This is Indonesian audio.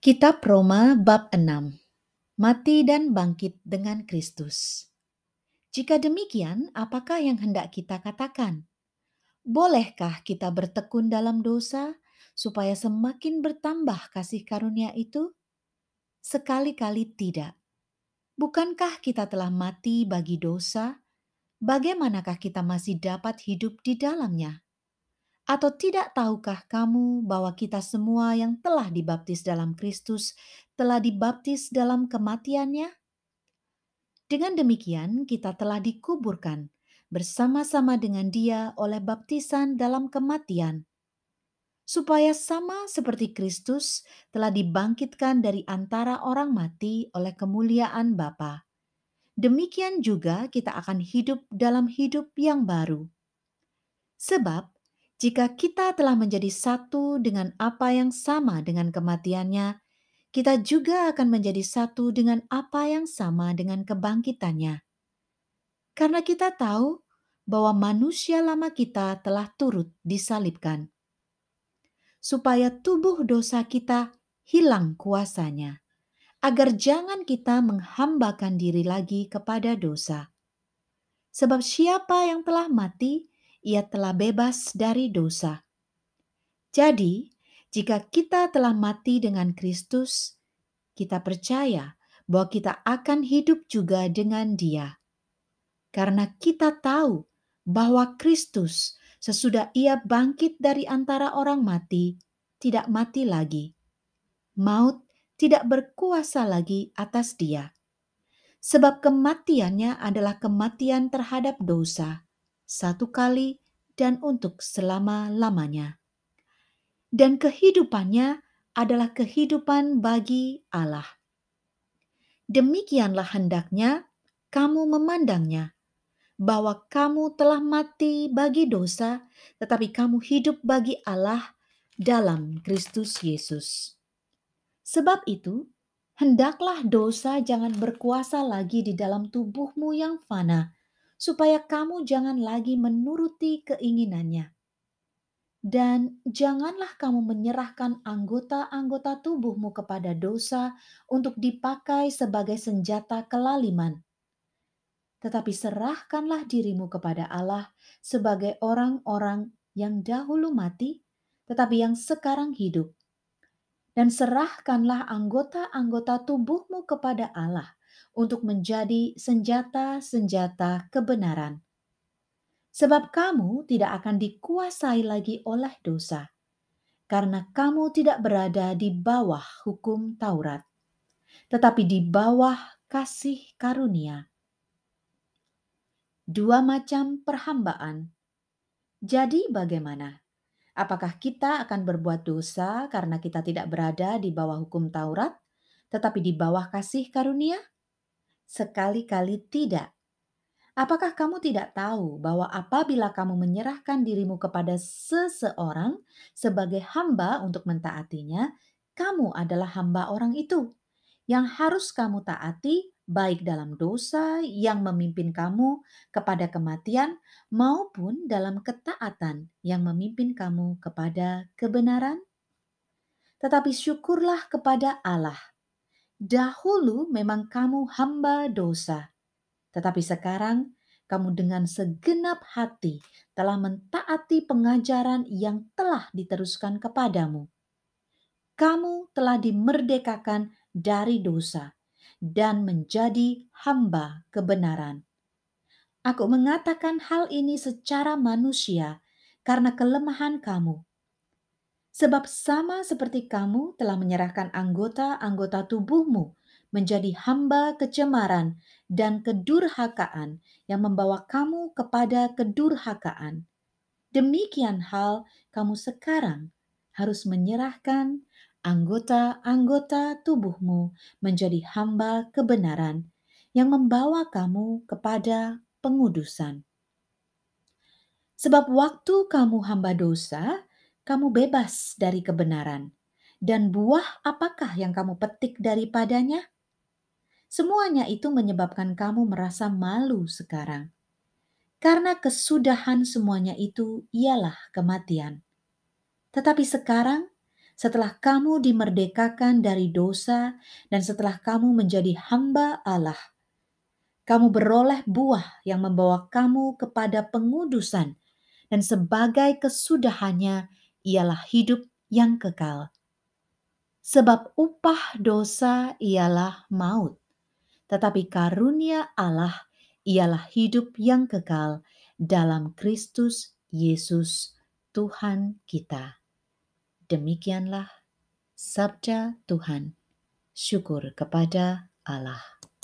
Kitab Roma bab 6 Mati dan bangkit dengan Kristus. Jika demikian, apakah yang hendak kita katakan? Bolehkah kita bertekun dalam dosa supaya semakin bertambah kasih karunia itu? Sekali-kali tidak. Bukankah kita telah mati bagi dosa? Bagaimanakah kita masih dapat hidup di dalamnya? Atau tidak tahukah kamu bahwa kita semua yang telah dibaptis dalam Kristus telah dibaptis dalam kematiannya? Dengan demikian kita telah dikuburkan bersama-sama dengan dia oleh baptisan dalam kematian, supaya sama seperti Kristus telah dibangkitkan dari antara orang mati oleh kemuliaan Bapa. Demikian juga kita akan hidup dalam hidup yang baru. Sebab jika kita telah menjadi satu dengan apa yang sama dengan kematiannya, kita juga akan menjadi satu dengan apa yang sama dengan kebangkitannya. Karena kita tahu bahwa manusia lama kita telah turut disalibkan, supaya tubuh dosa kita hilang kuasanya, agar jangan kita menghambakan diri lagi kepada dosa. Sebab siapa yang telah mati, ia telah bebas dari dosa. Jadi, jika kita telah mati dengan Kristus, kita percaya bahwa kita akan hidup juga dengan Dia, karena kita tahu bahwa Kristus, sesudah Ia bangkit dari antara orang mati, tidak mati lagi. Maut tidak berkuasa lagi atas Dia, sebab kematiannya adalah kematian terhadap dosa satu kali dan untuk selama-lamanya. Dan kehidupannya adalah kehidupan bagi Allah. Demikianlah hendaknya kamu memandangnya, bahwa kamu telah mati bagi dosa, tetapi kamu hidup bagi Allah dalam Kristus Yesus. Sebab itu, hendaklah dosa jangan berkuasa lagi di dalam tubuhmu yang fana, supaya kamu jangan lagi menuruti keinginannya. Dan janganlah kamu menyerahkan anggota-anggota tubuhmu kepada dosa untuk dipakai sebagai senjata kelaliman. Tetapi serahkanlah dirimu kepada Allah sebagai orang-orang yang dahulu mati, tetapi yang sekarang hidup. Dan serahkanlah anggota-anggota tubuhmu kepada Allah untuk menjadi senjata-senjata kebenaran. Sebab kamu tidak akan dikuasai lagi oleh dosa, karena kamu tidak berada di bawah hukum Taurat, tetapi di bawah kasih karunia. Dua macam perhambaan. Jadi, bagaimana? Apakah kita akan berbuat dosa karena kita tidak berada di bawah hukum Taurat, tetapi di bawah kasih karunia? Sekali-kali tidak. Apakah kamu tidak tahu bahwa apabila kamu menyerahkan dirimu kepada seseorang sebagai hamba untuk mentaatinya, kamu adalah hamba orang itu yang harus kamu taati baik dalam dosa yang memimpin kamu kepada kematian maupun dalam ketaatan yang memimpin kamu kepada kebenaran? Tetapi syukurlah kepada Allah Dahulu memang kamu hamba dosa, tetapi sekarang kamu dengan segenap hati telah mentaati pengajaran yang telah diteruskan kepadamu. Kamu telah dimerdekakan dari dosa dan menjadi hamba kebenaran. Aku mengatakan hal ini secara manusia karena kelemahan kamu Sebab sama seperti kamu telah menyerahkan anggota-anggota tubuhmu menjadi hamba kecemaran dan kedurhakaan yang membawa kamu kepada kedurhakaan. Demikian hal kamu sekarang harus menyerahkan anggota-anggota tubuhmu menjadi hamba kebenaran yang membawa kamu kepada pengudusan. Sebab waktu kamu hamba dosa, kamu bebas dari kebenaran. Dan buah apakah yang kamu petik daripadanya? Semuanya itu menyebabkan kamu merasa malu sekarang. Karena kesudahan semuanya itu ialah kematian. Tetapi sekarang, setelah kamu dimerdekakan dari dosa dan setelah kamu menjadi hamba Allah, kamu beroleh buah yang membawa kamu kepada pengudusan dan sebagai kesudahannya ialah hidup yang kekal. Sebab upah dosa ialah maut, tetapi karunia Allah ialah hidup yang kekal dalam Kristus Yesus Tuhan kita. Demikianlah sabda Tuhan. Syukur kepada Allah.